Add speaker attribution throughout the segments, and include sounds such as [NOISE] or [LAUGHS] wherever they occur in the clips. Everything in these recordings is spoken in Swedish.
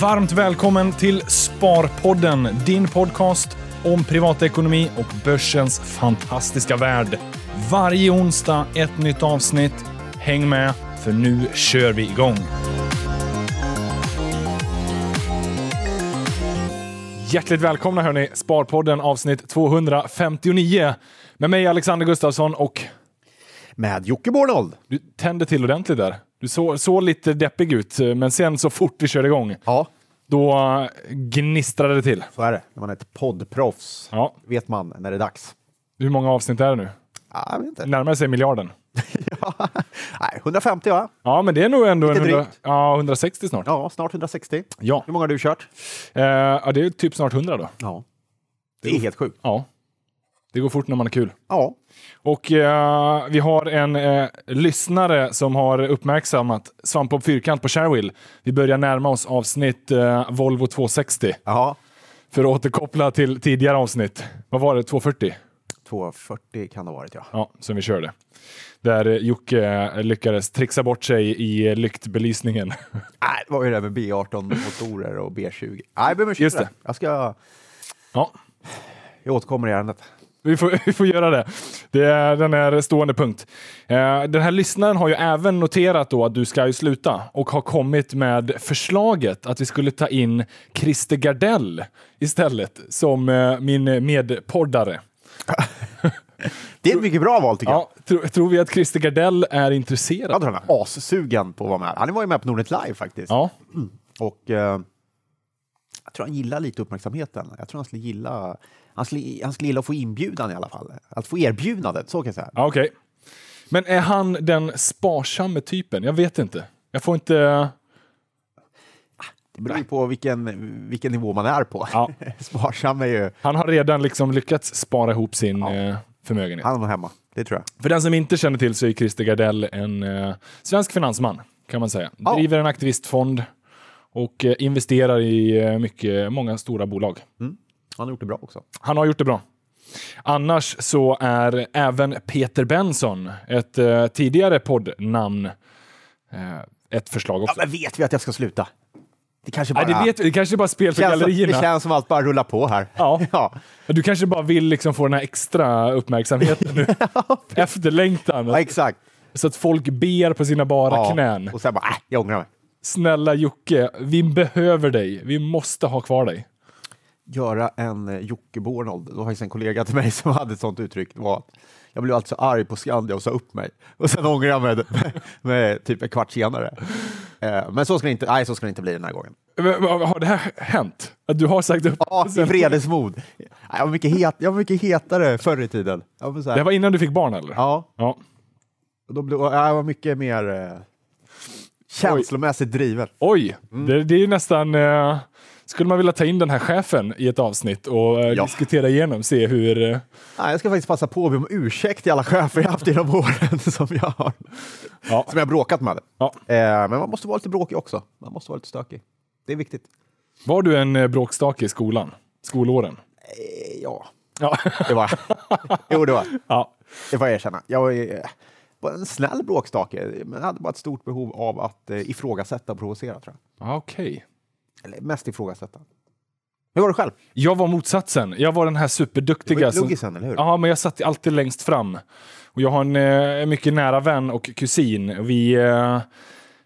Speaker 1: Varmt välkommen till Sparpodden, din podcast om privatekonomi och börsens fantastiska värld. Varje onsdag ett nytt avsnitt. Häng med, för nu kör vi igång. Hjärtligt välkomna hörni, Sparpodden avsnitt 259 med mig Alexander Gustafsson och
Speaker 2: Med Jocke Bornold.
Speaker 1: du tände till ordentligt där. Du såg så lite deppig ut, men sen så fort vi körde igång,
Speaker 2: Ja,
Speaker 1: då gnistrade det till.
Speaker 2: så är det. När man är ett poddproffs
Speaker 1: Ja.
Speaker 2: vet man när det är dags.
Speaker 1: Hur många avsnitt är det nu?
Speaker 2: Ja, jag vet inte.
Speaker 1: Närmar sig miljarden. [LAUGHS]
Speaker 2: Ja. Nej, 150 va?
Speaker 1: Ja, men det är nog ändå en
Speaker 2: Lite
Speaker 1: 100,
Speaker 2: drygt.
Speaker 1: ja, 160 snart.
Speaker 2: Ja, snart 160.
Speaker 1: Ja.
Speaker 2: Hur många har du kört?
Speaker 1: Eh, ja, det är typ snart 100 då.
Speaker 2: Ja. Det är helt sjukt.
Speaker 1: Ja. Det går fort när man är kul.
Speaker 2: Ja.
Speaker 1: Och eh, vi har en eh, lyssnare som har uppmärksammat Svampbob Fyrkant på Sharewill. Vi börjar närma oss avsnitt eh, Volvo 260
Speaker 2: Ja.
Speaker 1: för att återkoppla till tidigare avsnitt. Vad var det? 240?
Speaker 2: 240 kan det ha varit ja.
Speaker 1: Ja, som vi körde. Där eh, Jocke eh, lyckades trixa bort sig i eh, lyktbelysningen. [LAUGHS]
Speaker 2: Nej, det var ju det där med B18-motorer och B20. Nej, jag ber om ursäkt
Speaker 1: Just det.
Speaker 2: Jag ska...
Speaker 1: ja,
Speaker 2: Jag återkommer i ärendet.
Speaker 1: Vi får, [LAUGHS] vi får göra det. Det är den är stående punkt. Eh, den här lyssnaren har ju även noterat då att du ska ju sluta och har kommit med förslaget att vi skulle ta in Christer Gardell istället som eh, min medpoddare. [LAUGHS]
Speaker 2: Det är ett mycket bra val tycker jag.
Speaker 1: Ja, tro, tror vi att Christer Gardell är intresserad?
Speaker 2: Jag tror han är assugen på att vara med. Han var ju med på Nordnet Live faktiskt.
Speaker 1: Ja,
Speaker 2: Och eh, jag tror han gillar lite uppmärksamheten. Jag tror han skulle gilla han skulle, han skulle gilla att få inbjudan i alla fall. Att få erbjudandet, så kan jag säga.
Speaker 1: ja okej. Men är han den sparsamme typen? Jag vet inte. Jag får inte...
Speaker 2: Det beror ju på vilken, vilken nivå man är på.
Speaker 1: Ja. [LAUGHS]
Speaker 2: Sparsam är ju...
Speaker 1: Han har redan liksom lyckats spara ihop sin eh, förmögenhet.
Speaker 2: Han nog hemma, det tror jag.
Speaker 1: För den som inte känner till så är Christer Gardell en eh, svensk finansman, kan man säga.
Speaker 2: Ja.
Speaker 1: Driver en aktivistfond och eh, investerar i eh, mycket, många stora bolag.
Speaker 2: Han har gjort det bra också.
Speaker 1: Han har gjort det bra. Annars så är även Peter Benson, ett eh, tidigare poddnamn, eh, ett förslag också.
Speaker 2: Ja, men vet vi att jag ska sluta? Det kanske bara...
Speaker 1: Nej, det, vet, vi. det kanske bara är spel för gallerierna.
Speaker 2: det känns som allt bara rullar på här.
Speaker 1: Ja. [LAUGHS]
Speaker 2: ja.
Speaker 1: Du kanske bara vill liksom få den här extra uppmärksamheten nu. [LAUGHS] Efterlängtan.
Speaker 2: ja exakt.
Speaker 1: Så att folk ber på sina bara
Speaker 2: Ja.
Speaker 1: knän.
Speaker 2: Och sen bara, äh, jag ångrar mig.
Speaker 1: Snälla Jocke, vi behöver dig. Vi måste ha kvar dig.
Speaker 2: Göra en eh, Jocke Bornold. Det var faktiskt en kollega till mig som [LAUGHS] hade ett sånt uttryck. Det var att jag blev alltså arg på Skandia och sa upp mig. [LAUGHS] Och sen ångrar jag mig med, [LAUGHS] med typ en kvart senare. Eh, Men så ska, det inte, nej, så ska det inte bli den här gången.
Speaker 1: Men, Har det här hänt? Att du har sagt upp
Speaker 2: Ja, i vredesmod. Jag var mycket, het, jag var mycket hetare förr i tiden. Var
Speaker 1: Det var innan du fick barn eller?
Speaker 2: Ja,
Speaker 1: ja.
Speaker 2: då blev, jag var mycket mer eh, känslomässigt driven.
Speaker 1: Oj,
Speaker 2: Mm.
Speaker 1: det, det är ju nästan... Eh, skulle man vilja ta in den här chefen i ett avsnitt och eh,
Speaker 2: Ja.
Speaker 1: diskutera igenom, se hur... Eh,
Speaker 2: Nej, jag ska faktiskt passa på att be om ursäkt till alla chefer jag haft genom åren [LAUGHS] som jag har,
Speaker 1: ja.
Speaker 2: som jag bråkat med.
Speaker 1: Ja.
Speaker 2: Eh, men man måste vara lite bråkig också. Man måste vara lite stökig. Det är viktigt.
Speaker 1: Var du en bråkstake i skolan? Skolåren?
Speaker 2: Ja,
Speaker 1: Ja.
Speaker 2: det var Jo, det var
Speaker 1: ja.
Speaker 2: Det får jag erkänna. Jag var, en snäll bråkstake, men hade bara ett stort behov av att ifrågasätta och provocera. Tror jag.
Speaker 1: Ah, Okej.
Speaker 2: Eller mest ifrågasätta. Hur var det själv?
Speaker 1: Jag var motsatsen. Jag var den här
Speaker 2: Du
Speaker 1: superduktiga...
Speaker 2: var
Speaker 1: som-
Speaker 2: luggisen, eller hur?
Speaker 1: Ja, men jag satt alltid längst fram. Och jag har en eh, mycket nära vän och kusin. Vi, eh,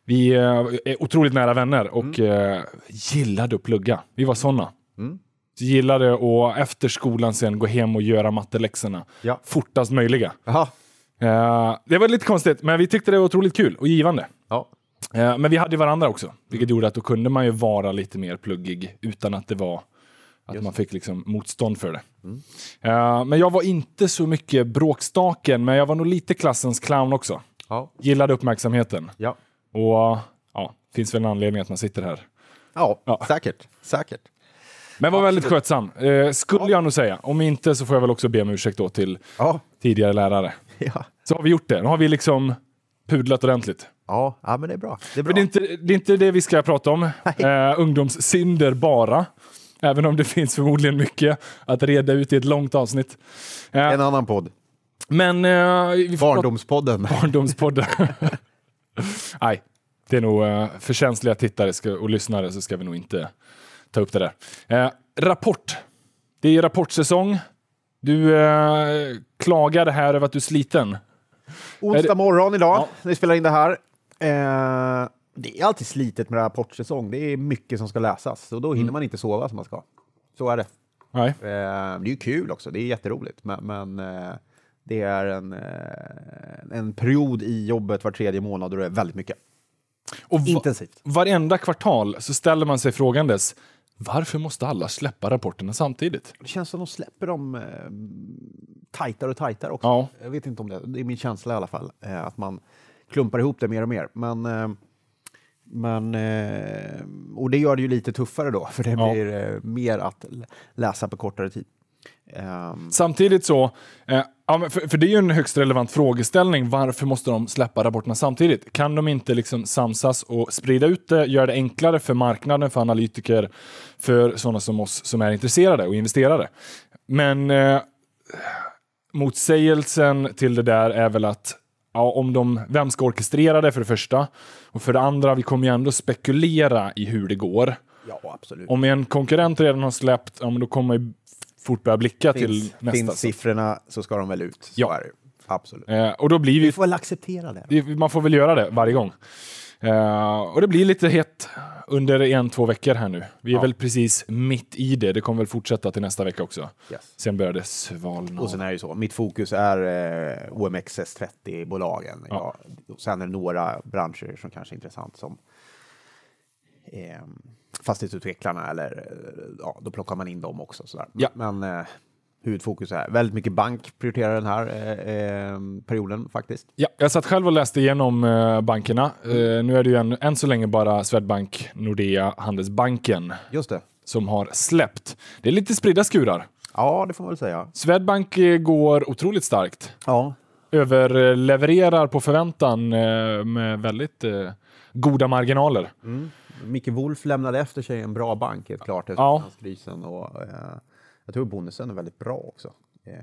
Speaker 1: vi eh, är otroligt nära vänner och eh, gillade att plugga. Vi var såna.
Speaker 2: Mm.
Speaker 1: Vi gillade att efter skolan sen gå hem och göra matteläxorna
Speaker 2: Ja.
Speaker 1: fortast möjliga.
Speaker 2: Jaha.
Speaker 1: Eh, det var lite konstigt, men vi tyckte det var otroligt kul och givande.
Speaker 2: Ja.
Speaker 1: Eh, men vi hade varandra också, vilket gjorde att då kunde man ju vara lite mer pluggig utan att det var att man fick liksom motstånd för det. Eh, men jag var inte så mycket bråkstaken, men jag var nog lite klassens clown också.
Speaker 2: Ja.
Speaker 1: Gillade uppmärksamheten.
Speaker 2: Ja.
Speaker 1: Och ja, finns väl en anledning att man sitter här.
Speaker 2: Ja,
Speaker 1: Ja.
Speaker 2: säkert. Säkert.
Speaker 1: Men var väldigt skötsam, eh, skulle jag nog säga. Om inte så får jag väl också be om ursäkt då till
Speaker 2: Ja.
Speaker 1: tidigare lärare. [LAUGHS]
Speaker 2: Ja.
Speaker 1: Så har vi gjort det. Nu har vi liksom pudlat ordentligt.
Speaker 2: Ja, ja, men det är bra. Det är bra.
Speaker 1: Det är, inte, det är inte det vi ska prata om. [LAUGHS] Eh, ungdomssynder bara. Även om det finns förmodligen mycket att reda ut i ett långt avsnitt. Eh,
Speaker 2: En annan podd.
Speaker 1: men... Eh,
Speaker 2: Barndomspodden. [LAUGHS]
Speaker 1: Barndomspodden. [LAUGHS] Nej. Det är nog eh, för känsliga tittare ska, och lyssnare så ska vi nog inte ta upp det där. Eh, rapport. Det är rapportsäsong. Du eh, klagade här över att du är sliten.
Speaker 2: Onsdag morgon idag,
Speaker 1: Ja.
Speaker 2: när vi spelar in det här. Eh, det är alltid slitet med rapportsäsong. Det är mycket som ska läsas och då hinner man inte sova som man ska. Så är det.
Speaker 1: Nej.
Speaker 2: Eh, det är ju kul också, det är jätteroligt. Men, men eh, det är en, eh, en period i jobbet var tredje månad och det är väldigt mycket.
Speaker 1: Och va-
Speaker 2: Intensivt.
Speaker 1: varenda kvartal så ställer man sig frågandes varför måste alla släppa rapporterna samtidigt?
Speaker 2: Det känns som de släpper dem eh, tajtare och tajtare också.
Speaker 1: Ja.
Speaker 2: Jag vet inte om det, det är min känsla i alla fall, eh, att man klumpar ihop det mer och mer. Men, eh, men, eh, och det gör det ju lite tuffare då, för det
Speaker 1: Ja.
Speaker 2: blir eh, mer att läsa på kortare tid. Ehm,
Speaker 1: Samtidigt så, ja, för, det är ju en högst relevant frågeställning, varför måste de släppa rapporterna samtidigt? Kan de inte liksom samsas och sprida ut det, göra det enklare för marknaden, för analytiker, för sådana som oss som är intresserade och investerare? Men motsägelsen till det där är väl att ja, om de, vem ska orkestrera det för det första? Och för det andra, vi kommer ju ändå spekulera i hur det går.
Speaker 2: ja, absolut.
Speaker 1: Om en konkurrent redan har släppt, ja, men då kommer man ju fort börja blicka till
Speaker 2: finns,
Speaker 1: nästa.
Speaker 2: finns siffrorna så ska de väl ut. Så
Speaker 1: Ja.
Speaker 2: Absolut.
Speaker 1: Eh, och då blir vi,
Speaker 2: Vi får väl acceptera det.
Speaker 1: det- man får väl göra det varje gång. Eh, och det blir lite hett under en, två veckor här nu. Vi är
Speaker 2: Ja.
Speaker 1: väl precis mitt i det. Det kommer väl fortsätta till nästa vecka också.
Speaker 2: Yes.
Speaker 1: Sen börjar det svalna.
Speaker 2: Och sen är det ju så, mitt fokus är eh, OMXS30-bolagen. Ja. och sen är det några branscher som kanske är intressant som eh, fastighetsutvecklarna eller eh, ja, då plockar man in dem också. Sådär.
Speaker 1: Ja.
Speaker 2: Men eh, huvudfokus är väldigt mycket bank prioriterar den här eh, eh, perioden faktiskt.
Speaker 1: Ja, jag satt själv och läste igenom eh, bankerna. Eh, nu är det ju en, än så länge bara Swedbank, Nordea, Handelsbanken
Speaker 2: Just det.
Speaker 1: som har släppt. Det är lite spridda skurar.
Speaker 2: Ja, det får man väl säga.
Speaker 1: Swedbank eh, går otroligt starkt.
Speaker 2: Ja,
Speaker 1: Överlevererar på förväntan med väldigt goda marginaler.
Speaker 2: Micke Wolf lämnade efter sig en bra bank helt klart efter
Speaker 1: Ja.
Speaker 2: finanskrisen och jag tror bonusen är väldigt bra också. Eh,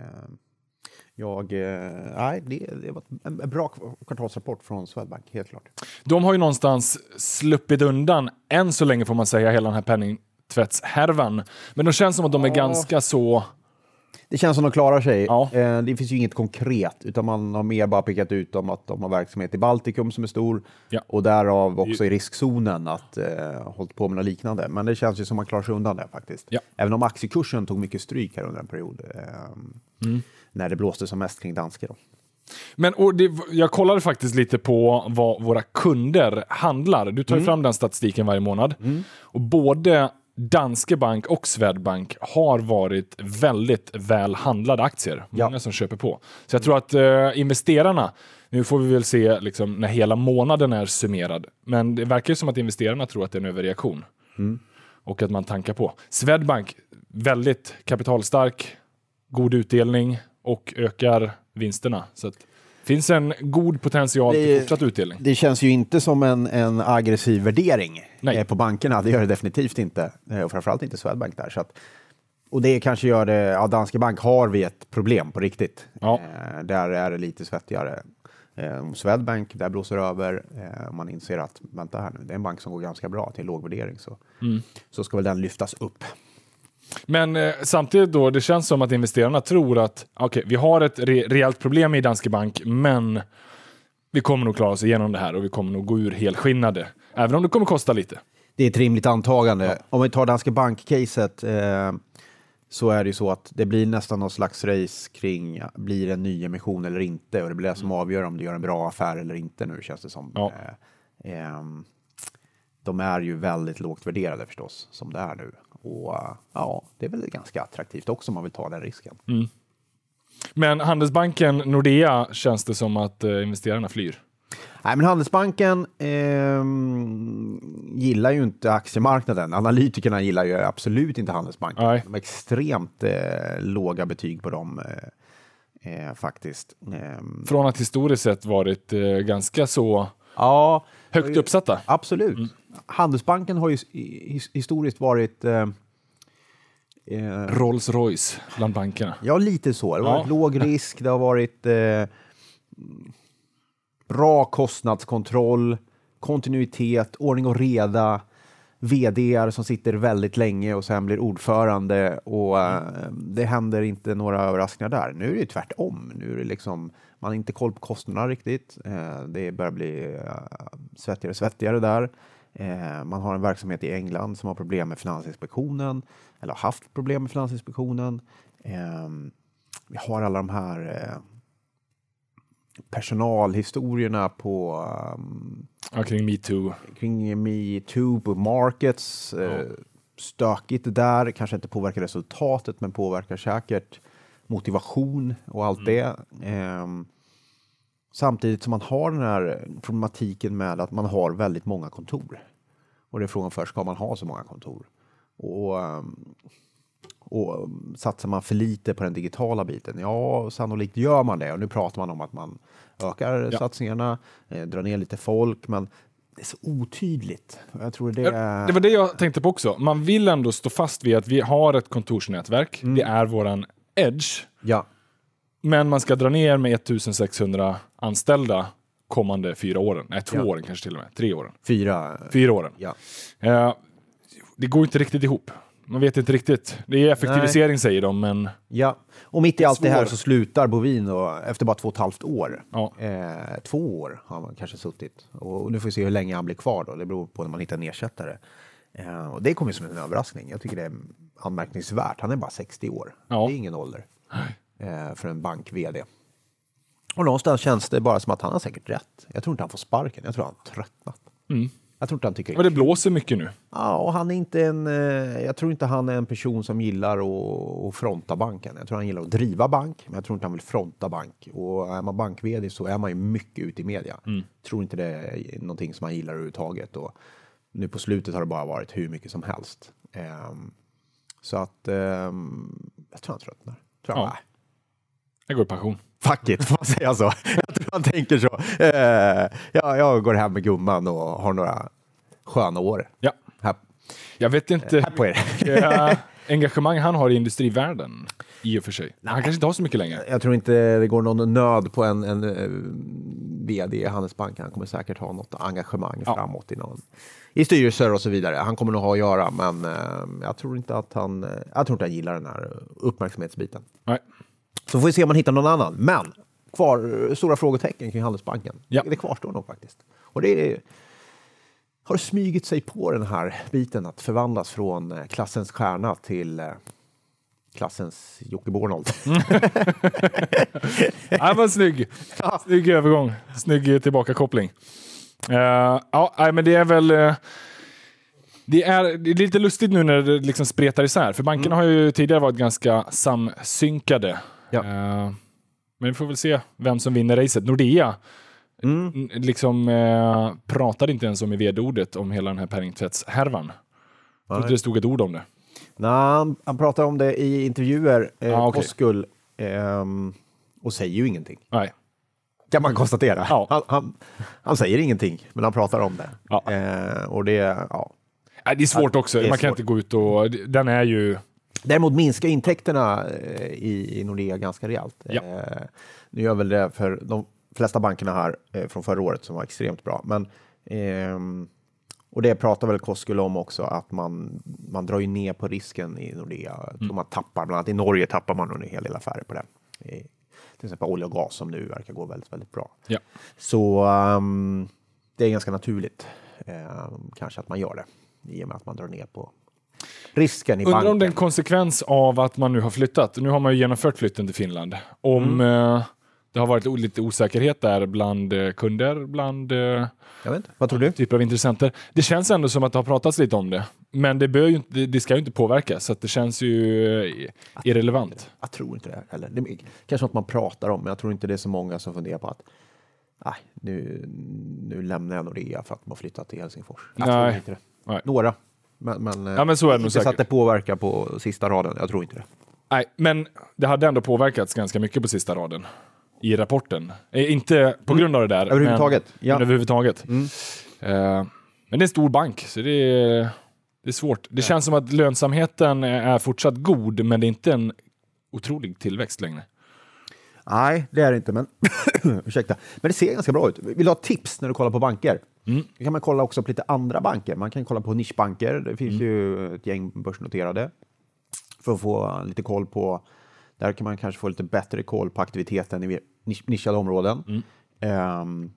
Speaker 2: jag, eh, nej, det, det var en, bra kvartalsrapport från Swedbank, helt klart.
Speaker 1: De har ju någonstans sluppit undan, än så länge får man säga, hela den här penningtvättshärvan. Men de känns som att de är
Speaker 2: Ja.
Speaker 1: ganska så...
Speaker 2: Det känns som de klarar sig.
Speaker 1: Ja.
Speaker 2: Eh, det finns ju inget konkret, utan man har mer bara pekat ut om att de har verksamhet i Baltikum som är stor
Speaker 1: Ja.
Speaker 2: och därav också i riskzonen att eh, hållit på med något liknande. Men det känns ju som man klarar sig undan det faktiskt.
Speaker 1: Ja.
Speaker 2: Även om aktiekursen tog mycket stryk här under en period. Eh,
Speaker 1: Mm.
Speaker 2: När det blåste som mest kring danske. Då.
Speaker 1: Men det, jag kollade faktiskt lite på vad våra kunder handlar. Du tar ju fram den statistiken varje månad. Och både Danske Bank och Swedbank har varit väldigt väl handlade aktier.
Speaker 2: Ja.
Speaker 1: Många som köper på. Så jag tror att eh, investerarna, nu får vi väl se liksom, när hela månaden är summerad, men det verkar ju som att investerarna tror att det är en överreaktion. Och att man tankar på. Swedbank, väldigt kapitalstark, god utdelning och ökar vinsterna. Så att, finns en god potential till
Speaker 2: Det-
Speaker 1: fortsatt utdelning.
Speaker 2: Det känns ju inte som en, en aggressiv värdering
Speaker 1: Nej.
Speaker 2: eh, på bankerna. Det gör det definitivt inte. Eh, Och framförallt inte Swedbank där. Så att, och det kanske gör det, ja, Danske Bank har vi ett problem på riktigt.
Speaker 1: Ja.
Speaker 2: Eh, där är det lite svettigare. Eh, Swedbank, där blåser det över. Eh, man inser att, vänta här nu, det är en bank som går ganska bra till låg värdering. Så,
Speaker 1: Mm.
Speaker 2: så ska väl den lyftas upp.
Speaker 1: Men eh, samtidigt då, det känns som att investerarna tror att okej, vi har ett re rejält problem i Danske Bank, men vi kommer nog klara oss igenom det här och vi kommer nog gå ur helskinnade. Även om det kommer kosta lite.
Speaker 2: Det är ett rimligt antagande. Om vi tar Danske Bank-caset eh, så är det ju så att det blir nästan någon slags race kring blir det en ny emission eller inte och det blir det som avgör om du gör en bra affär eller inte nu känns det som.
Speaker 1: Ja.
Speaker 2: Eh, ehm, de är ju väldigt lågt värderade förstås som det är nu och eh, ja, det är väl ganska attraktivt också om man vill ta den risken.
Speaker 1: Men Handelsbanken, Nordea, känns det som att eh, investerarna flyr.
Speaker 2: Nej, men Handelsbanken ehm, gillar ju inte aktiemarknaden. Analytikerna gillar ju absolut inte Handelsbanken.
Speaker 1: Nej.
Speaker 2: De har extremt eh, låga betyg på dem eh, eh, faktiskt. Ehm,
Speaker 1: Från att historiskt sett varit eh, ganska så
Speaker 2: ja,
Speaker 1: högt uppsatta.
Speaker 2: absolut. Handelsbanken har ju his- historiskt varit eh, eh,
Speaker 1: Rolls Royce bland bankerna.
Speaker 2: Ja, lite så. Det har
Speaker 1: Ja.
Speaker 2: varit låg risk, det har varit eh, bra kostnadskontroll, kontinuitet, ordning och reda, vd som sitter väldigt länge och sen blir ordförande och eh, det händer inte några överraskningar där. Nu är det tvärtom. Nu är det liksom, man har inte koll på kostnaderna riktigt. Eh, det börjar bli eh, svettigare och svettigare där. Eh, man har en verksamhet i England som har problem med Finansinspektionen eller har haft problem med Finansinspektionen. Eh, vi har alla de här eh, personalhistorierna på um,
Speaker 1: Ja, kring metoo.
Speaker 2: kring metoo på markets. Eh, stökigt där, kanske inte påverkar resultatet men påverkar säkert motivation och allt det. Ehm, samtidigt som man har den här problematiken med att man har väldigt många kontor. Och det är frågan först, ska man ha så många kontor? Och, ehm, och um, satsar man för lite på den digitala biten? Ja, sannolikt gör man det. Och nu pratar man om att man ökar
Speaker 1: Ja.
Speaker 2: satsningarna, eh, drar ner lite folk, men det är så otydligt. Jag tror det är...
Speaker 1: Det var det jag tänkte på också. Man vill ändå stå fast vid att vi har ett kontorsnätverk. Det är våran edge.
Speaker 2: Ja,
Speaker 1: Men man ska dra ner med 1600 anställda kommande fyra åren. Nej, två
Speaker 2: Ja.
Speaker 1: åren kanske till och med. Tre åren.
Speaker 2: fyra.
Speaker 1: Fyra åren.
Speaker 2: Ja.
Speaker 1: Eh, det går inte riktigt ihop. Man vet inte riktigt. Det är effektivisering säger de, men
Speaker 2: Ja, och mitt i allt det här så slutar Bovin och, efter bara två och ett halvt år.
Speaker 1: Ja.
Speaker 2: Eh, två år har man kanske suttit. Och nu får vi se hur länge han blir kvar då. Det beror på när man hittar en ersättare. Eh, och det kommer som en överraskning. Jag tycker det är anmärkningsvärt. Han är bara 60 år.
Speaker 1: Ja.
Speaker 2: Det är ingen ålder eh, för en bank-vd. Och någonstans känns det bara som att han har säkert rätt. Jag tror inte han får sparken. Jag tror han har tröttnat. Jag tror inte han tycker
Speaker 1: men det blåser mycket nu.
Speaker 2: Ja, och han är inte en, eh, jag tror inte han är en person som gillar att, fronta banken. Jag tror han gillar att driva bank, men jag tror inte han vill fronta bank. Och är man bank så är man ju mycket ute i media. Tror inte det är någonting som han gillar överhuvudtaget. Och nu på slutet har det bara varit hur mycket som helst. Ehm, så att ehm, jag tror han tröttnar. Tror han,
Speaker 1: Ja.
Speaker 2: Ja.
Speaker 1: Jag går i pension.
Speaker 2: Fuck it, får man säga så? Jag tror han tänker så. Eh, ja, jag går hem med gumman och har några sköna år.
Speaker 1: Ja.
Speaker 2: Här,
Speaker 1: Jag vet inte
Speaker 2: här på er.
Speaker 1: eh, engagemang han har i industrivärlden. I och för sig. Han kanske inte har så mycket längre.
Speaker 2: Jag tror inte det går någon nöd på en, en eh, vd i Handelsbanken. Han kommer säkert ha något engagemang
Speaker 1: Ja.
Speaker 2: framåt i, någon, i styrelser och så vidare. Han kommer nog ha att göra, men eh, jag tror inte att han, eh, jag tror inte han gillar den här uppmärksamhetsbiten.
Speaker 1: Nej.
Speaker 2: Så får vi se om man hittar någon annan. Men kvar, stora frågetecken kring Handelsbanken.
Speaker 1: Ja.
Speaker 2: Det kvarstår nog faktiskt. Och det är, har smugit sig på den här biten att förvandlas från eh, klassens stjärna till eh, klassens Jocke Bornold. [LAUGHS]
Speaker 1: Ja, men snygg. Snygg övergång. Snygg tillbakakoppling. Uh, ja, nej, men det är väl... eh, det är, det är lite lustigt nu när det liksom spretar isär, för bankerna har ju tidigare varit ganska samsynkade.
Speaker 2: Ja.
Speaker 1: Eh, men vi får väl se vem som vinner racet. Nordea n- liksom eh, pratade inte ens om i vd-ordet om hela den här penningtvättshärvan. Jag tror inte det stod ett ord om det.
Speaker 2: Nej, han, han pratar om det i intervjuer, eh,
Speaker 1: Ah, okej.
Speaker 2: Koskul, ehm, och säger ju ingenting.
Speaker 1: Nej.
Speaker 2: Kan man konstatera.
Speaker 1: Ja.
Speaker 2: Han, han, han säger ingenting, men han pratar om det.
Speaker 1: Ja.
Speaker 2: Eh, och det, ja.
Speaker 1: Nej, det är svårt också.
Speaker 2: är
Speaker 1: Man kan
Speaker 2: svårt.
Speaker 1: inte gå ut och... Den är ju...
Speaker 2: Däremot minskar intäkterna eh, i, i Nordea ganska rejält.
Speaker 1: Ja.
Speaker 2: Eh, nu gör väl det för de flesta bankerna här eh, från förra året som var extremt bra. Men, ehm, och det pratar väl Koskul om också, att man, man drar ju ner på risken i Nordea. Tror man tappar, bland annat i Norge tappar man en hel del affärer på det. I, till exempel olja och gas som nu verkar gå väldigt, väldigt bra.
Speaker 1: Ja.
Speaker 2: Så ehm, det är ganska naturligt ehm, kanske att man gör det i och med att man drar ner på risken i
Speaker 1: Undrar
Speaker 2: banken.
Speaker 1: om det är en konsekvens av att man nu har flyttat. Nu har man ju genomfört flytten till Finland. Om
Speaker 2: Mm.
Speaker 1: eh, det har varit lite osäkerhet där bland eh, kunder, bland eh,
Speaker 2: Jag vet. Vad tror du?
Speaker 1: typer av intressenter. Det känns ändå som att det har pratats lite om det. Men det, bör ju inte, det- ska ju inte påverka, så att det känns ju irrelevant.
Speaker 2: Jag tror inte det heller. Det är kanske något man pratar om, men jag tror inte det är så många som funderar på att nej, nu, nu lämnar jag Nordea för att man flyttat till Helsingfors. Jag.
Speaker 1: Nej.
Speaker 2: Några. Men, men, eh,
Speaker 1: Ja, men så är det
Speaker 2: inte så att det påverkar på sista raden. Jag tror inte det.
Speaker 1: Nej, men det hade ändå påverkats ganska mycket på sista raden i rapporten. Eh, inte på grund av det där.
Speaker 2: Mm. Överhuvudtaget,
Speaker 1: Men,
Speaker 2: ja. Mm.
Speaker 1: men överhuvudtaget. Eh, men det är en stor bank, så det är, det är svårt. Det känns som att lönsamheten är fortsatt god, men det är inte en otrolig tillväxt längre.
Speaker 2: Nej, det är det inte, men [COUGHS] ursäkta. Men det ser ganska bra ut. Vill du ha tips när du kollar på banker? Mm. Då kan man kolla också på lite andra banker. Man kan kolla på nischbanker. Det finns mm. ju ett gäng börsnoterade för att få lite koll på. Där kan man kanske få lite bättre koll på aktiviteten i nischade områden. Mm. Um,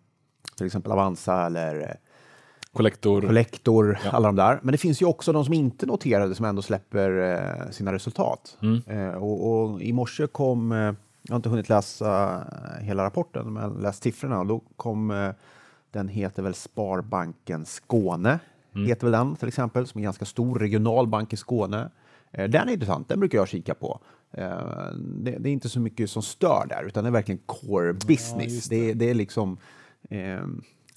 Speaker 2: till exempel Avanza eller
Speaker 1: Collector.
Speaker 2: Collector, ja. alla de där. Men det finns ju också de som inte noterade som ändå släpper eh, sina resultat. Mm. Eh, och, och, I morse kom, eh, jag har inte hunnit läsa eh, hela rapporten, men läst siffrorna. Då kom, eh, den heter väl Sparbanken Skåne, mm. heter väl den till exempel, som är en ganska stor regional bank i Skåne. Eh, den är intressant, den brukar jag kika på. Det, är inte så mycket som stör där, utan det är verkligen core business. Ja, det. Det, det. är liksom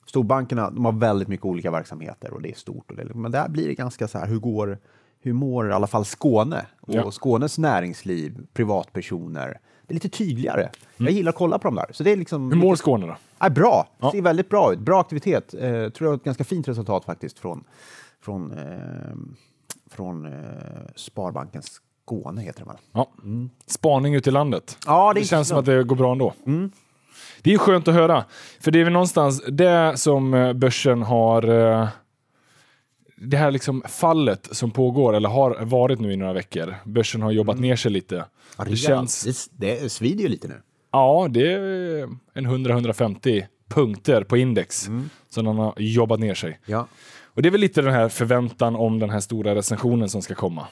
Speaker 2: storbankerna de har väldigt mycket olika verksamheter och det är stort. Och det, men där blir det ganska så här, hur går hur mår i alla fall Skåne och ja. Skånes näringsliv, privatpersoner? Det är lite tydligare. Mm. Jag gillar att kolla på dem där. Så det är liksom
Speaker 1: hur mår Skåne då?
Speaker 2: Är bra, ja. ser väldigt bra ut. Bra aktivitet. Eh, tror jag har ett ganska fint resultat faktiskt från, från, eh, från eh, Sparbanken Skåne heter väl?
Speaker 1: Ja. Mm. Spaning ut i landet.
Speaker 2: Ja, det,
Speaker 1: det känns som att det går bra ändå. Mm. Det är skönt att höra. För det är väl någonstans det som eh, börsen har... Eh, det här liksom fallet som pågår, eller har varit nu i några veckor. Börsen har jobbat mm. ner sig lite.
Speaker 2: Ja, det, det, känns... det, det svider ju lite nu.
Speaker 1: Ja, det är en 100-150 punkter på index mm. som den har jobbat ner sig.
Speaker 2: Ja.
Speaker 1: Och det är väl lite den här förväntan om den här stora recensionen som ska komma.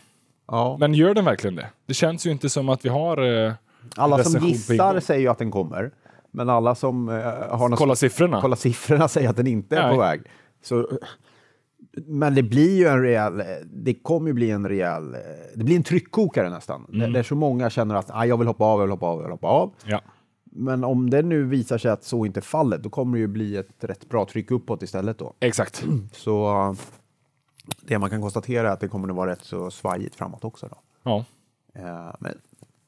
Speaker 2: Ja.
Speaker 1: Men gör den verkligen det? Det känns ju inte som att vi har eh,
Speaker 2: Alla som gissar säger ju att den kommer. Men alla som eh, har
Speaker 1: kolla siffrorna.
Speaker 2: Kolla siffrorna säger att den inte är Nej. på väg. Så, men det blir ju en rejäl, det kommer ju bli en rejäl, det blir en tryckkokare nästan. Mm. Där så många känner att ah, jag vill hoppa av, jag vill hoppa av, jag vill hoppa av.
Speaker 1: Ja.
Speaker 2: Men om det nu visar sig att så inte är fallet, då kommer det ju bli ett rätt bra tryck uppåt istället då.
Speaker 1: Exakt. [CLEARS THROAT]
Speaker 2: Så det man kan konstatera är att det kommer att vara rätt så svajigt framåt också då.
Speaker 1: Ja.
Speaker 2: Uh, men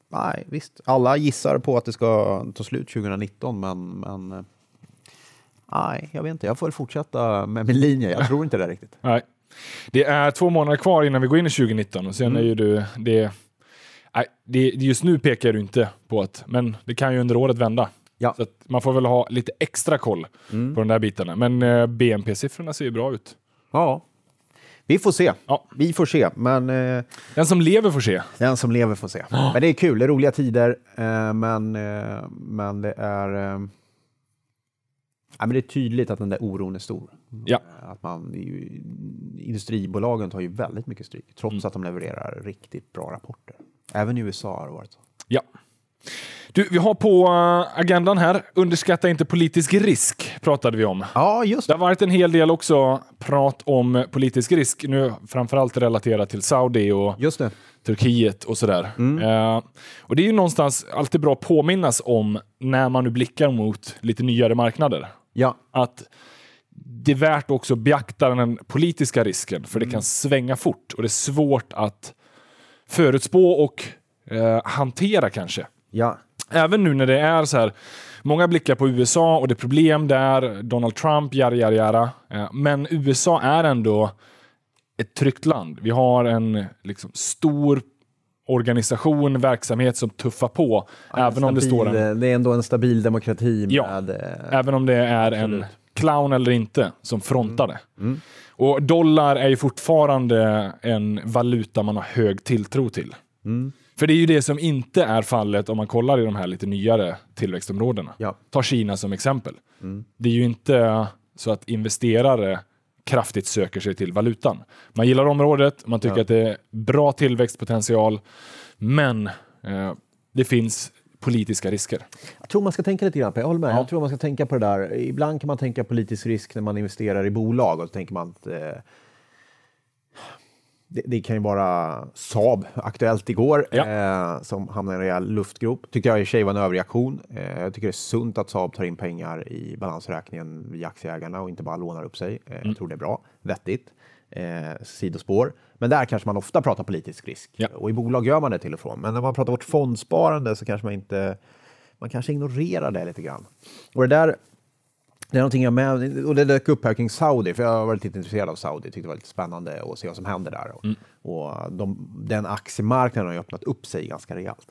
Speaker 2: nej, visst. Alla gissar på att det ska ta slut 2019, men, men eh, nej, jag vet inte. Jag får väl fortsätta med min linje. Jag tror inte det riktigt.
Speaker 1: Nej. Det är två månader kvar innan vi går in i 2019 och sen mm. är ju du, det, nej, det, just nu pekar du inte på att, men det kan ju under året vända.
Speaker 2: Ja.
Speaker 1: Så man får väl ha lite extra koll mm. på de där bitarna. Men eh, BNP-siffrorna ser ju bra ut.
Speaker 2: Ja, vi får se. Ja. Vi får se. Men, eh,
Speaker 1: den som lever får se.
Speaker 2: Den som lever får se. Oh. Men det är kul, det är roliga tider. Eh, men, eh, men det är... Ja, men det är tydligt att den där oron är stor.
Speaker 1: Ja.
Speaker 2: Att man, ju, industribolagen tar ju väldigt mycket stryk, trots mm. att de levererar riktigt bra rapporter. Även i USA har det varit så.
Speaker 1: Ja. Du, vi har på eh, agendan här, underskatta inte politisk risk, pratade vi om.
Speaker 2: Ja, just det.
Speaker 1: det har varit en hel del också prat om politisk risk, nu framförallt relaterat till Saudi och Turkiet och sådär. Mm. Uh, och det är ju någonstans alltid bra att påminnas om när man nu blickar mot lite nyare marknader.
Speaker 2: Ja.
Speaker 1: Att det är värt också att beakta den politiska risken, för mm. det kan svänga fort och det är svårt att förutspå och uh, hantera kanske.
Speaker 2: Ja
Speaker 1: även nu när det är så här, många blickar på USA och det är problem där, Donald Trump, jara, jara, jara. Men USA är ändå ett tryggt land. Vi har en liksom, stor organisation, verksamhet som tuffar på. Ja, även stabil, om det står en...
Speaker 2: Det är ändå en stabil demokrati. Med,
Speaker 1: ja, eh, även om det är absolut. en clown eller inte som frontar det.
Speaker 2: Mm. Mm.
Speaker 1: Och dollar är ju fortfarande en valuta man har hög tilltro till.
Speaker 2: Mm.
Speaker 1: För det är ju det som inte är fallet om man kollar i de här lite nyare tillväxtområdena.
Speaker 2: Ja.
Speaker 1: Ta Kina som exempel.
Speaker 2: Mm.
Speaker 1: Det är ju inte så att investerare kraftigt söker sig till valutan. Man gillar området, man tycker ja. att det är bra tillväxtpotential, men eh, det finns politiska risker.
Speaker 2: Jag tror man ska tänka lite grann på, jag håller med, ja. jag tror man ska tänka på det där. Ibland kan man tänka politisk risk när man investerar i bolag och så tänker man att eh, det, det, kan ju vara Saab, aktuellt igår, ja. eh, som hamnade i en rejäl luftgrop. Tyckte jag i och för sig var en överreaktion. Eh, jag tycker det är sunt att Saab tar in pengar i balansräkningen via aktieägarna och inte bara lånar upp sig. Eh, mm. Jag tror det är bra, vettigt. Eh, sidospår. Men där kanske man ofta pratar politisk risk.
Speaker 1: Ja.
Speaker 2: Och i bolag gör man det till och från. Men när man pratar vårt fondsparande så kanske man inte man kanske ignorerar det lite grann. Och det där det är någonting jag med, och det dök upp här kring Saudi, för jag varit lite intresserad av Saudi, tyckte det var lite spännande att se vad som händer där.
Speaker 1: Mm.
Speaker 2: Och de, den aktiemarknaden har ju öppnat upp sig ganska rejält.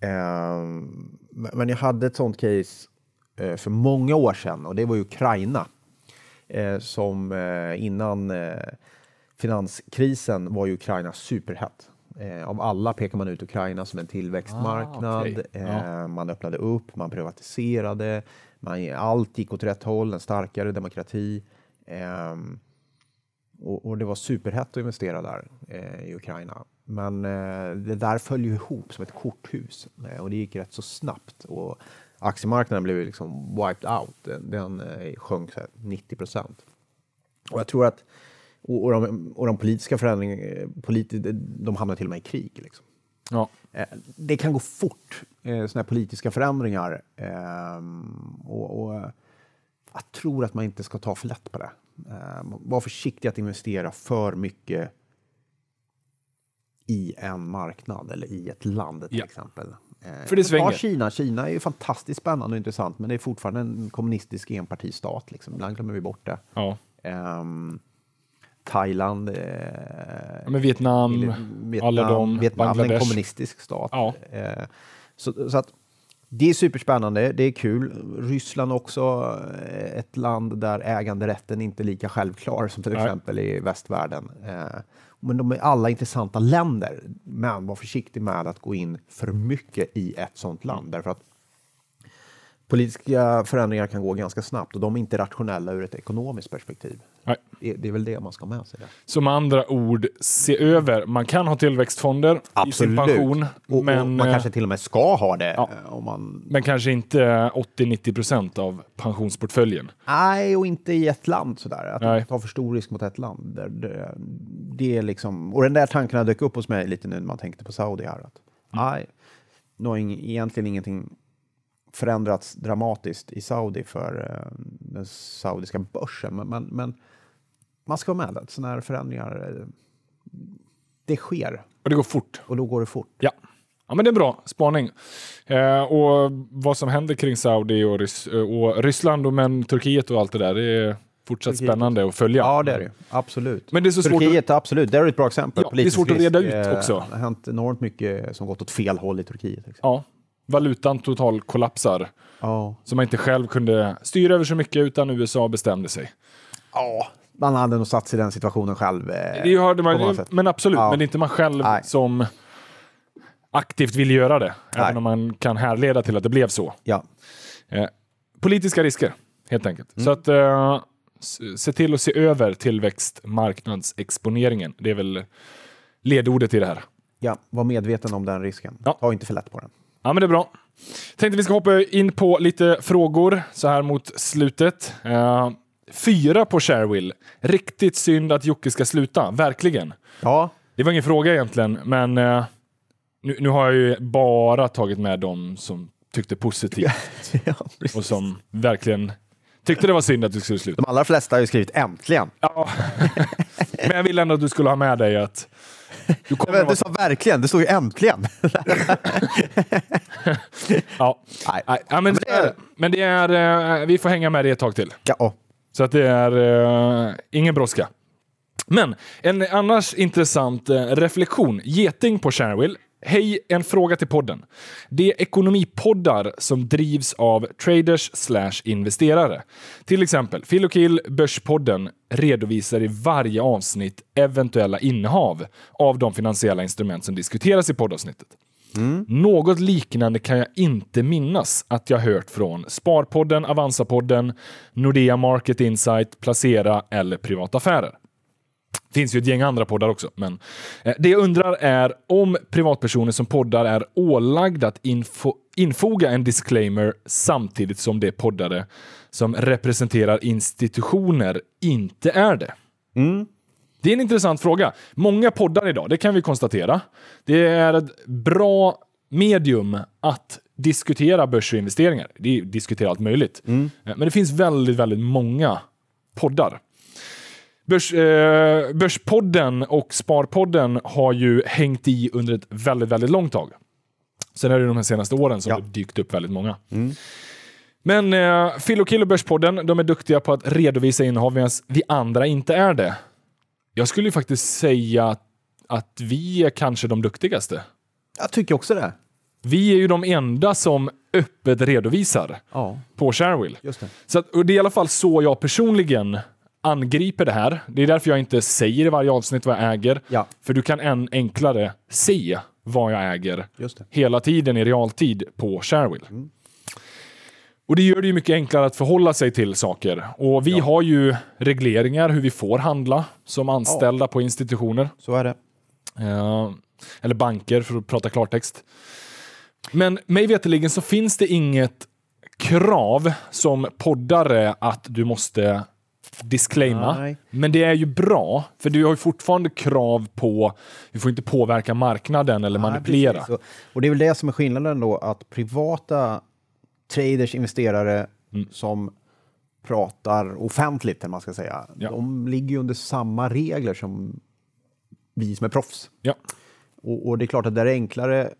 Speaker 2: Ehm, men jag hade ett sånt case eh, för många år sedan och det var ju Ukraina. Eh, som eh, innan finanskrisen var ju Ukraina superhett. Av alla pekar man ut Ukraina som en tillväxtmarknad. Ah, okay. ja. Man öppnade upp, man privatiserade, man, allt gick åt rätt håll, en starkare demokrati. Eh, och, och det var superhett att investera där eh, i Ukraina. Men eh, det där föll ju ihop som ett korthus eh, och det gick rätt så snabbt. Och aktiemarknaden blev liksom wiped out. Den, den eh, sjönk 90 procent. Och jag tror att och, och, de, och de politiska förändringarna, eh, politi, de hamnade till och med i krig. Liksom. Ja. Eh, det kan gå fort, eh, här politiska förändringar. Ehm, och, och, jag tror att man inte ska ta för lätt på det. Ehm, var försiktig att investera för mycket i en marknad eller i ett land till ja. exempel.
Speaker 1: Eh, För det svänger.
Speaker 2: Kina. Kina är ju fantastiskt spännande och intressant, men det är fortfarande en kommunistisk enpartistat. Liksom. Ibland glömmer vi bort det. Ja. Um, Thailand. Eh,
Speaker 1: ja, Vietnam, Vietnam, alla de,
Speaker 2: Vietnam, Bangladesh. en kommunistisk stat. Ja. Eh, så, så, att det är superspännande, det är kul. Ryssland också eh, ett land där äganderätten inte är lika självklar som till Nej. exempel i västvärlden. Eh, men de är alla intressanta länder. Men var försiktig med att gå in för mycket i ett sånt land. Därför att politiska förändringar kan gå ganska snabbt och de är inte rationella ur ett ekonomiskt perspektiv. Nej. Det, är väl det man ska ha med sig. Där.
Speaker 1: Som andra ord, se över. Man kan ha tillväxtfonder Absolut. i sin pension.
Speaker 2: Och, men, och man eh, kanske till och med ska ha det. Ja,
Speaker 1: eh, om man... Men kanske inte 80-90 procent av pensionsportföljen.
Speaker 2: Nej, och inte i ett land sådär. Att Nej. ta för stor risk mot ett land. Det, det, det är liksom, och den där tanken dök upp hos mig lite nu när man tänkte på Saudi här. Att, mm. Nej, nog egentligen ingenting förändrats dramatiskt i Saudi för eh, den saudiska börsen. Men, men, men man ska vara med att sådana här förändringar, eh, det sker.
Speaker 1: Och det går fort.
Speaker 2: Och då går det fort.
Speaker 1: Ja. Ja, men det är bra spaning. Eh, och vad som händer kring Saudi och, Rys och Ryssland och men Turkiet och allt det där, det är fortsatt Turkiet. spännande att följa.
Speaker 2: Ja, det är det. Absolut. Men det är så Turkiet, svårt att... absolut. Det är ett bra exempel.
Speaker 1: Ja, det är svårt att reda ut också.
Speaker 2: Det har hänt enormt mycket som gått åt fel håll i Turkiet.
Speaker 1: Liksom. Ja, valutan total kollapsar. Ja. Så man inte själv kunde styra över så mycket utan USA bestämde sig.
Speaker 2: Ja, man hade nog satt sig i den situationen själv. Eh,
Speaker 1: det hörde man, men absolut, ja. men det är inte man själv Nej. som aktivt vill göra det. Nej. Även om man kan härleda till att det blev så. Ja. Eh, politiska risker, helt enkelt. Mm. Så att eh, se till att se över tillväxtmarknadsexponeringen. Det är väl ledordet i det här.
Speaker 2: Ja, var medveten om den risken. Ja. Ta inte för lätt på den.
Speaker 1: Ja, men det är bra. Tänkte vi ska hoppa in på lite frågor så här mot slutet. Uh, fyra på Sharewill. Riktigt synd att Jocke ska sluta, verkligen. Ja. Det var ingen fråga egentligen, men uh, nu, nu, har jag ju bara tagit med dem som tyckte positivt [LAUGHS] ja, och som verkligen tyckte det var synd att du skulle sluta.
Speaker 2: De allra flesta har ju skrivit äntligen. Ja. [LAUGHS]
Speaker 1: men jag ville ändå att du skulle ha med dig att
Speaker 2: du, du sa verkligen, det stod ju äntligen. [LAUGHS]
Speaker 1: ja. Nej. Nej. ja, men, det är, men det är, eh, vi får hänga med det ett tag till. Ja. Så att det är uh, ingen brådska. Men en annars intressant uh, reflektion. Geting på Sharewill Hej, en fråga till podden. De ekonomipoddar som drivs av traders slash investerare. Till exempel Phil och Kill Börspodden redovisar i varje avsnitt eventuella innehav av de finansiella instrument som diskuteras i poddavsnittet. Mm. Något liknande kan jag inte minnas att jag hört från Sparpodden, Avanzapodden, Nordea Market Insight, Placera eller Privataffärer. Det finns ju ett gäng andra poddar också. Men eh, det jag undrar är om privatpersoner som poddar är ålagda att info, infoga en disclaimer samtidigt som det poddare som representerar institutioner inte är det. Mm. Det är en intressant fråga. Många poddar idag, det kan vi konstatera. Det är ett bra medium att diskutera börs och investeringar. Det diskuterar allt möjligt. Mm. Eh, men det finns väldigt, väldigt många poddar. Börs, eh, Börspodden och Sparpodden har ju hängt i under ett väldigt, väldigt långt tag. Sen är det de här senaste åren som ja. det dykt upp väldigt många. Mm. Men eh, Phil och Kill och Börspodden, de är duktiga på att redovisa innehav medan vi andra inte är det. Jag skulle ju faktiskt säga att vi är kanske de duktigaste.
Speaker 2: Jag tycker också det.
Speaker 1: Vi är ju de enda som öppet redovisar
Speaker 2: Ja,
Speaker 1: på Sharewill.
Speaker 2: just det.
Speaker 1: Så att, och det är i alla fall så jag personligen angriper det här. Det är därför jag inte säger i varje avsnitt vad jag äger.
Speaker 2: Ja.
Speaker 1: För du kan än enklare se vad jag äger hela tiden i realtid på Sharewill. Och det gör det ju mycket enklare att förhålla sig till saker. Och vi har ju regleringar hur vi får handla som anställda på institutioner.
Speaker 2: Så är det.
Speaker 1: Eh, eller banker för att prata klartext. Men mig veterligen så finns det inget krav som poddare att du måste disclaima.
Speaker 2: Nej.
Speaker 1: Men det är ju bra, för du har ju fortfarande krav på, du får inte påverka marknaden eller manipulera.
Speaker 2: Precis. och, det är väl det som är skillnaden då, att privata traders, investerare
Speaker 1: Mm.
Speaker 2: som pratar offentligt, eller man ska säga,
Speaker 1: Ja.
Speaker 2: de ligger ju under samma regler som vi som är proffs.
Speaker 1: Ja.
Speaker 2: Och, och det är klart att det är enklare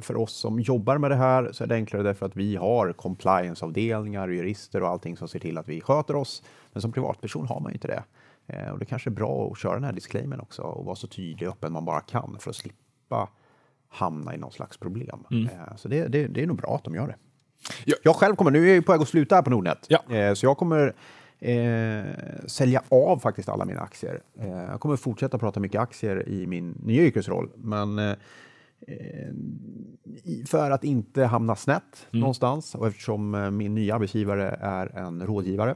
Speaker 2: för oss som jobbar med det här, så är det enklare därför att vi har compliance-avdelningar, jurister och allting som ser till att vi sköter oss. Men som privatperson har man ju inte det. Eh, och det kanske är bra att köra den här disclaimern också och vara så tydlig och öppen man bara kan för att slippa hamna i någon slags problem. Eh, så det, det, det är nog bra att de gör det.
Speaker 1: Ja.
Speaker 2: Jag själv kommer, nu är jag på väg att sluta här på Nordnet,
Speaker 1: Ja.
Speaker 2: eh, så jag kommer eh, sälja av faktiskt alla mina aktier. Eh, jag kommer fortsätta prata mycket aktier i min nya yrkesroll, men eh, för att inte hamna snett någonstans och eftersom eh, min nya arbetsgivare är en rådgivare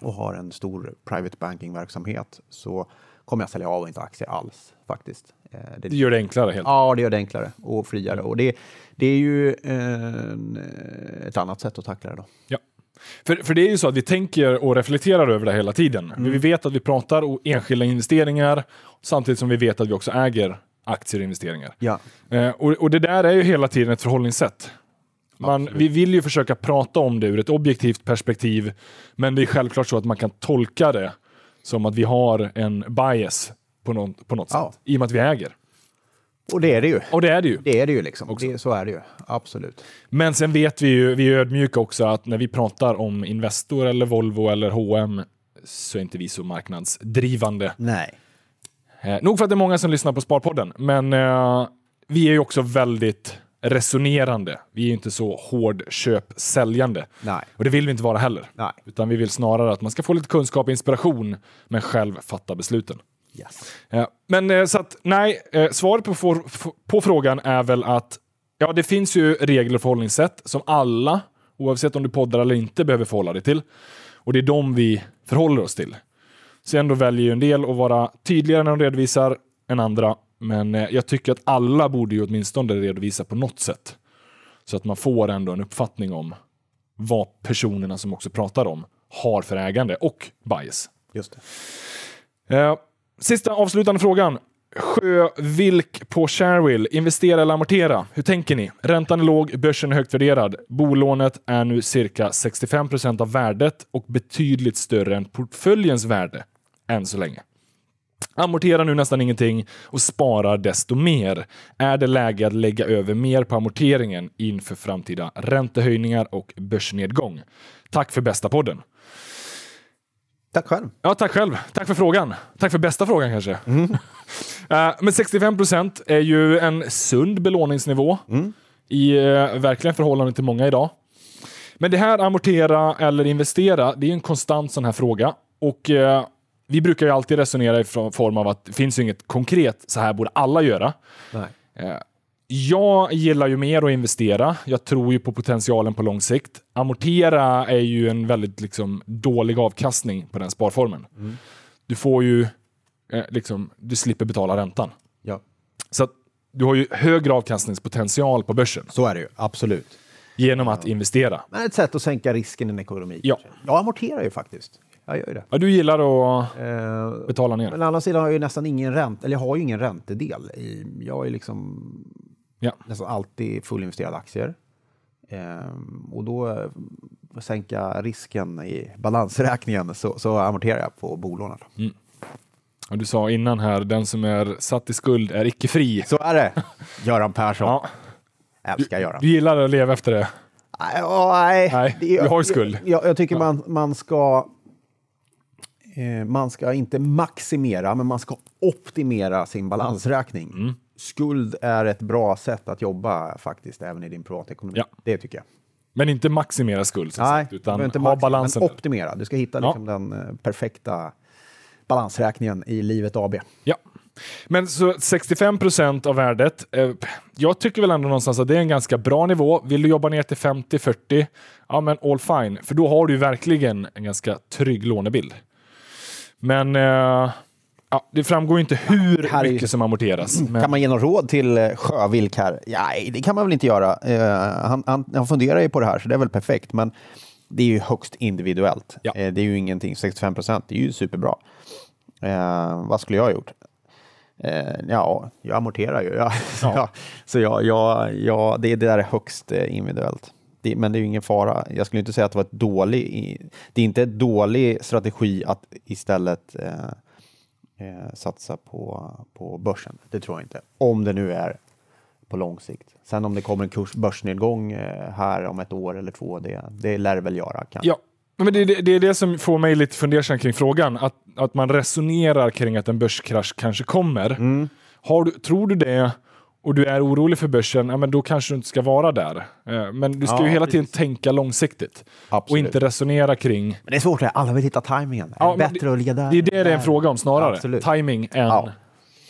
Speaker 2: och har en stor private banking-verksamhet så kommer jag sälja av och inte aktier alls faktiskt. Eh, det
Speaker 1: Det gör det enklare helt
Speaker 2: Ja, det gör det enklare och friare. Och det, det är ju en, ett annat sätt att tackla det då.
Speaker 1: Ja. För, för det är ju så att vi tänker och reflekterar över det hela tiden. Vi vet att vi pratar om enskilda investeringar samtidigt som vi vet att vi också äger aktier och investeringar.
Speaker 2: Ja,
Speaker 1: Eh, och, och det där är ju hela tiden ett förhållningssätt. Man, vi vill ju försöka prata om det ur ett objektivt perspektiv, men det är självklart så att man kan tolka det som att vi har en bias på, någon, på något
Speaker 2: Ja.
Speaker 1: sätt, i och med att vi äger.
Speaker 2: och det är det ju.
Speaker 1: Och det är det ju.
Speaker 2: Det är det ju liksom. Det, så är det ju. Absolut.
Speaker 1: Men sen vet vi ju, vi är ödmjuka också, att när vi pratar om Investor eller Volvo eller H&M så är inte vi så marknadsdrivande.
Speaker 2: Nej.
Speaker 1: Eh, nog för att det är många som lyssnar på Sparpodden, men eh, vi är ju också väldigt resonerande. Vi är ju inte så hård köp-säljande.
Speaker 2: Nej.
Speaker 1: Och det vill vi inte vara heller.
Speaker 2: Nej.
Speaker 1: Utan vi vill snarare att man ska få lite kunskap och inspiration, men själv fatta besluten.
Speaker 2: Yes.
Speaker 1: Ja, men eh, så att nej, eh, svaret på, for, på frågan är väl att ja, det finns ju regler och förhållningssätt som alla, oavsett om du poddar eller inte, behöver förhålla dig till. Och det är de vi förhåller oss till. Sen då väljer ju en del att vara tydligare när de redovisar än andra, men eh, jag tycker att alla borde ju åtminstone redovisa på något sätt. Så att man får ändå en uppfattning om vad personerna som också pratar om har för ägande och bias.
Speaker 2: Just det.
Speaker 1: Eh, sista avslutande frågan. Sjövilk på Sharewill. Investera eller amortera? Hur tänker ni? Räntan är låg, börsen är högt värderad. Bolånet är nu cirka 65% av värdet och betydligt större än portföljens värde än så länge. Amorterar nu nästan ingenting och sparar desto mer. Är det läge att lägga över mer på amorteringen inför framtida räntehöjningar och börsnedgång? Tack för bästa podden.
Speaker 2: Tack själv.
Speaker 1: Ja, tack själv. Tack för frågan. Tack för bästa frågan kanske. Eh, [LAUGHS] men 65 procent är ju en sund belåningsnivå i uh, verkligen förhållande till många idag. Men det här amortera eller investera, det är en konstant sån här fråga. Och eh, vi brukar ju alltid resonera i form av att det finns ju inget konkret, så här borde alla göra. Eh, Jag gillar ju mer att investera. Jag tror ju på potentialen på lång sikt. Amortera är ju en väldigt liksom, dålig avkastning på den sparformen. Du får ju, eh, liksom, du slipper betala räntan.
Speaker 2: Ja,
Speaker 1: Så att du har ju högre avkastningspotential på börsen
Speaker 2: så är det ju. Absolut.
Speaker 1: genom att investera.
Speaker 2: Men ett sätt att sänka risken i en ekonomi.
Speaker 1: Ja.
Speaker 2: kanske. Jag amorterar ju faktiskt. Jag gör det.
Speaker 1: Ja, du gillar att
Speaker 2: Eh,
Speaker 1: betala ner.
Speaker 2: Men å andra sidan har jag ju nästan ingen ränta, eller jag har ju ingen räntedel. I, jag ju liksom
Speaker 1: Ja.
Speaker 2: nästan alltid fullinvesterade aktier. Ehm, och då, eh, sänka risken i balansräkningen, så, så amorterar jag på bolånet.
Speaker 1: Och du sa innan här, den som är satt i skuld är icke fri.
Speaker 2: Så är det. [LAUGHS] Göran Persson.
Speaker 1: Ja,
Speaker 2: Älskar Göran.
Speaker 1: du gillar att leva efter det.
Speaker 2: Nej, ja, nej.
Speaker 1: Nej, du har ju skuld.
Speaker 2: Jag, jag tycker man, man ska... Eh, man ska inte maximera, men man ska optimera sin balansräkning.
Speaker 1: Mm.
Speaker 2: skuld är ett bra sätt att jobba faktiskt, även i din privatekonomi.
Speaker 1: Ja.
Speaker 2: Det tycker jag.
Speaker 1: Men inte maximera skuld
Speaker 2: Nej,
Speaker 1: sagt, utan
Speaker 2: inte
Speaker 1: ha balansen.
Speaker 2: Men optimera. Du ska hitta
Speaker 1: Ja.
Speaker 2: liksom den eh, perfekta balansräkningen i livet AB.
Speaker 1: Ja. Men så 65 procent av värdet. Eh, jag tycker väl ändå någonstans att det är en ganska bra nivå. Vill du jobba ner till 50-40, ja men all fine. För då har du verkligen en ganska trygg lånebild. Men eh, ja, det framgår inte hur
Speaker 2: här är ju-
Speaker 1: mycket som amorteras. Men,
Speaker 2: Kan man ge något råd till eh, Sjövilk här? Nej, det kan man väl inte göra. Eh, han, han, han funderar ju på det här, så det är väl perfekt. Men det är ju högst individuellt.
Speaker 1: Ja.
Speaker 2: Eh, det är ju ingenting. 65 procent, det är ju superbra. Eh, vad skulle jag ha gjort? Eh, ja, jag amorterar ju. [LAUGHS] Ja.
Speaker 1: Ja.
Speaker 2: så jag, jag, jag, det, det där är högst eh, individuellt. Det, men det är ju ingen fara. Jag skulle inte säga att det var ett dålig, det är inte en dålig strategi att istället eh, eh, satsa på, på börsen. Det tror jag inte. Om det nu är på lång sikt. Sen om det kommer en kurs, börsnedgång eh, här om ett år eller två, det, det lär det väl göra. Kanske.
Speaker 1: ja, men det, det, det är det som får mig lite fundersam kring frågan. Att, att man resonerar kring att en börskrasch kanske kommer.
Speaker 2: Mm.
Speaker 1: Har du, tror du det och du är orolig för börsen, ja, men då kanske du inte ska vara där. Eh, Men du ska
Speaker 2: Ja,
Speaker 1: ju hela tiden
Speaker 2: precis.
Speaker 1: tänka långsiktigt. Och
Speaker 2: Absolut.
Speaker 1: inte resonera kring...
Speaker 2: Men det är svårt, det. alla vill hitta tajmingen.
Speaker 1: Ja,
Speaker 2: är det bättre att ligga där?
Speaker 1: Det är det det är en
Speaker 2: där?
Speaker 1: fråga om snarare.
Speaker 2: Absolut.
Speaker 1: Timing än
Speaker 2: Ja.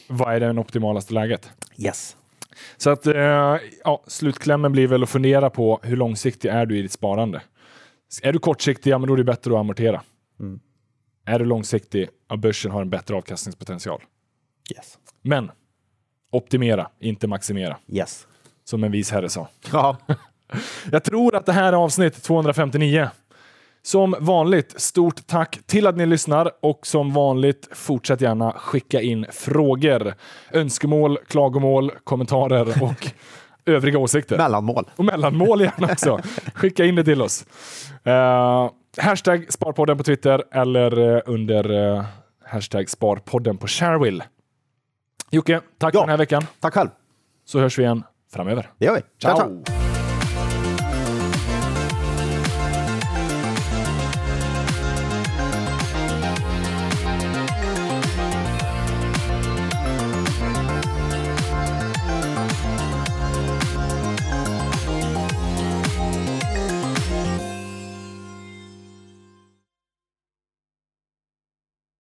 Speaker 1: vad är det optimalaste läget.
Speaker 2: Yes.
Speaker 1: Så att, eh, ja, slutklämmen blir väl att fundera på hur långsiktig är du i ditt sparande. Är du kortsiktig, ja men då är det bättre att amortera.
Speaker 2: Mm.
Speaker 1: Är du långsiktig, ja börsen har en bättre avkastningspotential.
Speaker 2: Yes.
Speaker 1: Men optimera, inte maximera.
Speaker 2: Yes.
Speaker 1: Som en vis herre sa.
Speaker 2: Ja. [LAUGHS]
Speaker 1: Jag tror att det här är avsnitt 259. Som vanligt, stort tack till att ni lyssnar och som vanligt, fortsätt gärna skicka in frågor, önskemål, klagomål, kommentarer [LAUGHS] och övriga åsikter.
Speaker 2: Mellanmål.
Speaker 1: Och mellanmål gärna också. Skicka in det till oss. Uh, hashtag Sparpodden på Twitter eller eh, under uh, hashtag Sparpodden på Sharewill. Jocke, tack
Speaker 2: Ja.
Speaker 1: för den här veckan.
Speaker 2: Tack själv.
Speaker 1: Så hörs vi igen framöver.
Speaker 2: Det gör vi.
Speaker 1: Ciao.
Speaker 2: ciao.